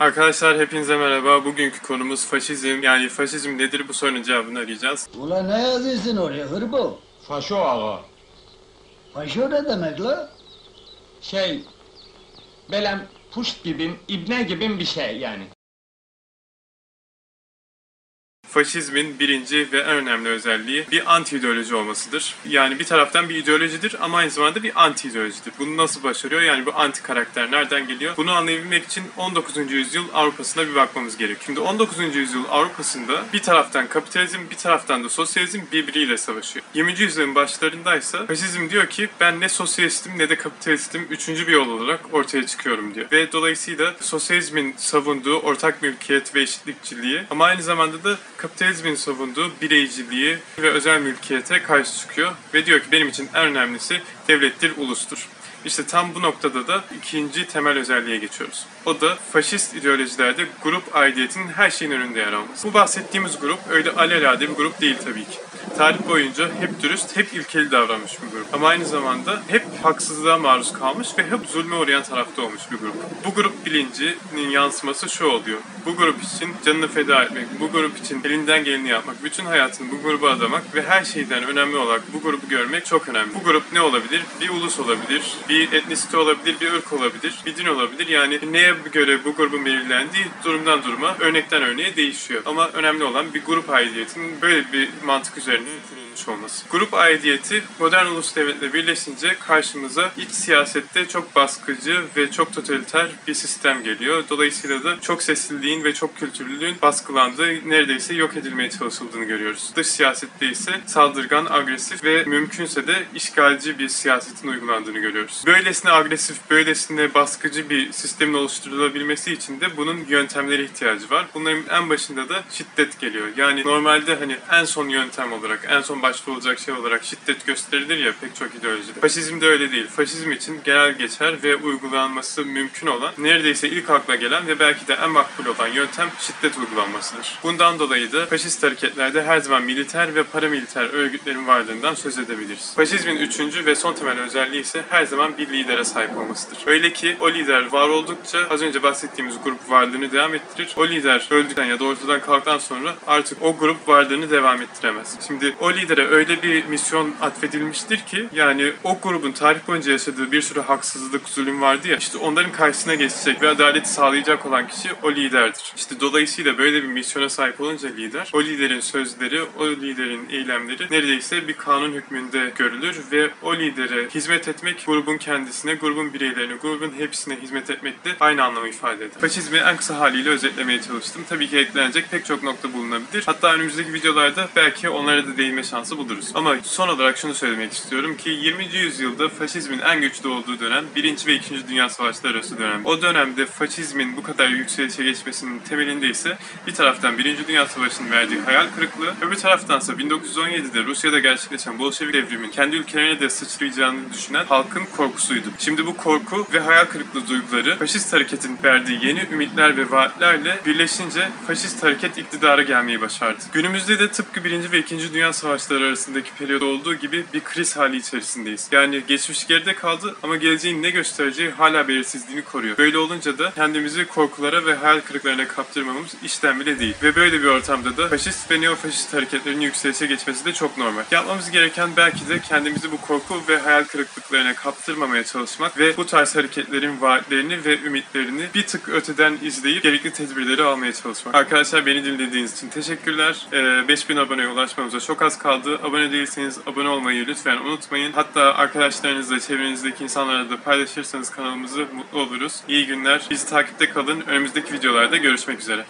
Arkadaşlar hepinize merhaba. Bugünkü konumuz faşizm. Yani faşizm nedir bu sorunun cevabını arayacağız. Ulan ne yazıyorsun oraya hırbo? Faşo ağa. Faşo ne demek la? Şey, belem puşt gibin, ibne gibin bir şey yani. Faşizmin birinci ve en önemli özelliği bir anti ideoloji olmasıdır. Yani bir taraftan bir ideolojidir ama aynı zamanda bir anti ideolojidir. Bunu nasıl başarıyor? Yani bu anti karakter nereden geliyor? Bunu anlayabilmek için 19. yüzyıl Avrupa'sına bir bakmamız gerekiyor. Şimdi 19. yüzyıl Avrupa'sında bir taraftan kapitalizm, bir taraftan da sosyalizm birbiriyle savaşıyor. 20. yüzyılın başlarındaysa faşizm diyor ki ben ne sosyalistim ne de kapitalistim üçüncü bir yol olarak ortaya çıkıyorum diyor. Ve dolayısıyla sosyalizmin savunduğu ortak mülkiyet ve eşitlikçiliği ama aynı zamanda da kapitalizmin savunduğu bireyciliği ve özel mülkiyete karşı çıkıyor ve diyor ki benim için en önemlisi devlettir, ulustur. İşte tam bu noktada da ikinci temel özelliğe geçiyoruz. O da faşist ideolojilerde grup aidiyetinin her şeyin önünde yer alması. Bu bahsettiğimiz grup öyle alelade bir grup değil tabii ki. Tarih boyunca hep dürüst, hep ilkeli davranmış bir grup. Ama aynı zamanda hep haksızlığa maruz kalmış ve hep zulme uğrayan tarafta olmuş bir grup. Bu grup bilincinin yansıması şu oluyor. Bu grup için canını feda etmek, bu grup için elinden geleni yapmak, bütün hayatını bu gruba adamak ve her şeyden önemli olarak bu grubu görmek çok önemli. Bu grup ne olabilir? Bir ulus olabilir, bir etnisite olabilir, bir ırk olabilir, bir din olabilir. Yani neye göre bu grubun belirlendiği durumdan duruma, örnekten örneğe değişiyor. Ama önemli olan bir grup aidiyetinin böyle bir mantık üzerine kurulmuş olması. Grup aidiyeti modern ulus devletle birleşince karşımıza iç siyasette çok baskıcı ve çok totaliter bir sistem geliyor. Dolayısıyla da çok sesliliğin ve çok kültürlülüğün baskılandığı, neredeyse yok edilmeye çalışıldığını görüyoruz. Dış siyasette ise saldırgan, agresif ve mümkünse de işgalci bir siyasetin uygulandığını görüyoruz. Böylesine agresif, böylesine baskıcı bir sistemin oluşturulabilmesi için de bunun yöntemlere ihtiyacı var. Bunların en başında da şiddet geliyor. Yani normalde hani en son yöntem olarak, en son başvurulacak şey olarak şiddet gösterilir ya pek çok ideolojide. Faşizm de öyle değil. Faşizm için genel geçer ve uygulanması mümkün olan, neredeyse ilk akla gelen ve belki de en makbul olan yöntem şiddet uygulanmasıdır. Bundan dolayı da faşist hareketlerde her zaman militer ve paramiliter örgütlerin varlığından söz edebiliriz. Faşizmin üçüncü ve son temel özelliği ise her zaman bir lidere sahip olmasıdır. Öyle ki o lider var oldukça az önce bahsettiğimiz grup varlığını devam ettirir. O lider öldükten ya da ortadan kalktıktan sonra artık o grup varlığını devam ettiremez. Şimdi o lidere öyle bir misyon atfedilmiştir ki yani o grubun tarih boyunca yaşadığı bir sürü haksızlık, zulüm vardı ya işte onların karşısına geçecek ve adaleti sağlayacak olan kişi o liderdir. İşte dolayısıyla böyle bir misyona sahip olunca lider, o liderin sözleri, o liderin eylemleri neredeyse bir kanun hükmünde görülür ve o lidere hizmet etmek grubun kendisine, grubun bireylerine, grubun hepsine hizmet etmekle aynı anlamı ifade eder. Faşizmi en kısa haliyle özetlemeye çalıştım. Tabii ki eklenecek pek çok nokta bulunabilir. Hatta önümüzdeki videolarda belki onlara da değinme şansı buluruz. Ama son olarak şunu söylemek istiyorum ki 20. yüzyılda faşizmin en güçlü olduğu dönem 1. ve 2. Dünya Savaşları arası dönem. O dönemde faşizmin bu kadar yükselişe geçmesinin temelinde ise bir taraftan 1. Dünya Savaşı'nın verdiği hayal kırıklığı, öbür taraftansa 1917'de Rusya'da gerçekleşen Bolşevik devrimin kendi ülkelerine de sıçrayacağını düşünen halkın korkusuydu. Şimdi bu korku ve hayal kırıklığı duyguları faşist hareketin verdiği yeni ümitler ve vaatlerle birleşince faşist hareket iktidara gelmeyi başardı. Günümüzde de tıpkı 1. ve 2. Dünya Savaşları arasındaki periyod olduğu gibi bir kriz hali içerisindeyiz. Yani geçmiş geride kaldı ama geleceğin ne göstereceği hala belirsizliğini koruyor. Böyle olunca da kendimizi korkulara ve hayal kırıklarına kaptırmamız işten bile değil. Ve böyle bir ortamda da faşist ve neofaşist hareketlerin yükselişe geçmesi de çok normal. Yapmamız gereken belki de kendimizi bu korku ve hayal kırıklıklarına kaptırmamaya çalışmak ve bu tarz hareketlerin vaatlerini ve ümitlerini bir tık öteden izleyip gerekli tedbirleri almaya çalışmak. Arkadaşlar beni dinlediğiniz için teşekkürler. Ee, 5000 aboneye ulaşmamıza çok az kaldı. Abone değilseniz abone olmayı lütfen unutmayın. Hatta arkadaşlarınızla, çevrenizdeki insanlarla da paylaşırsanız kanalımızı mutlu oluruz. İyi günler. Bizi takipte kalın. Önümüzdeki videolarda görüşmek üzere.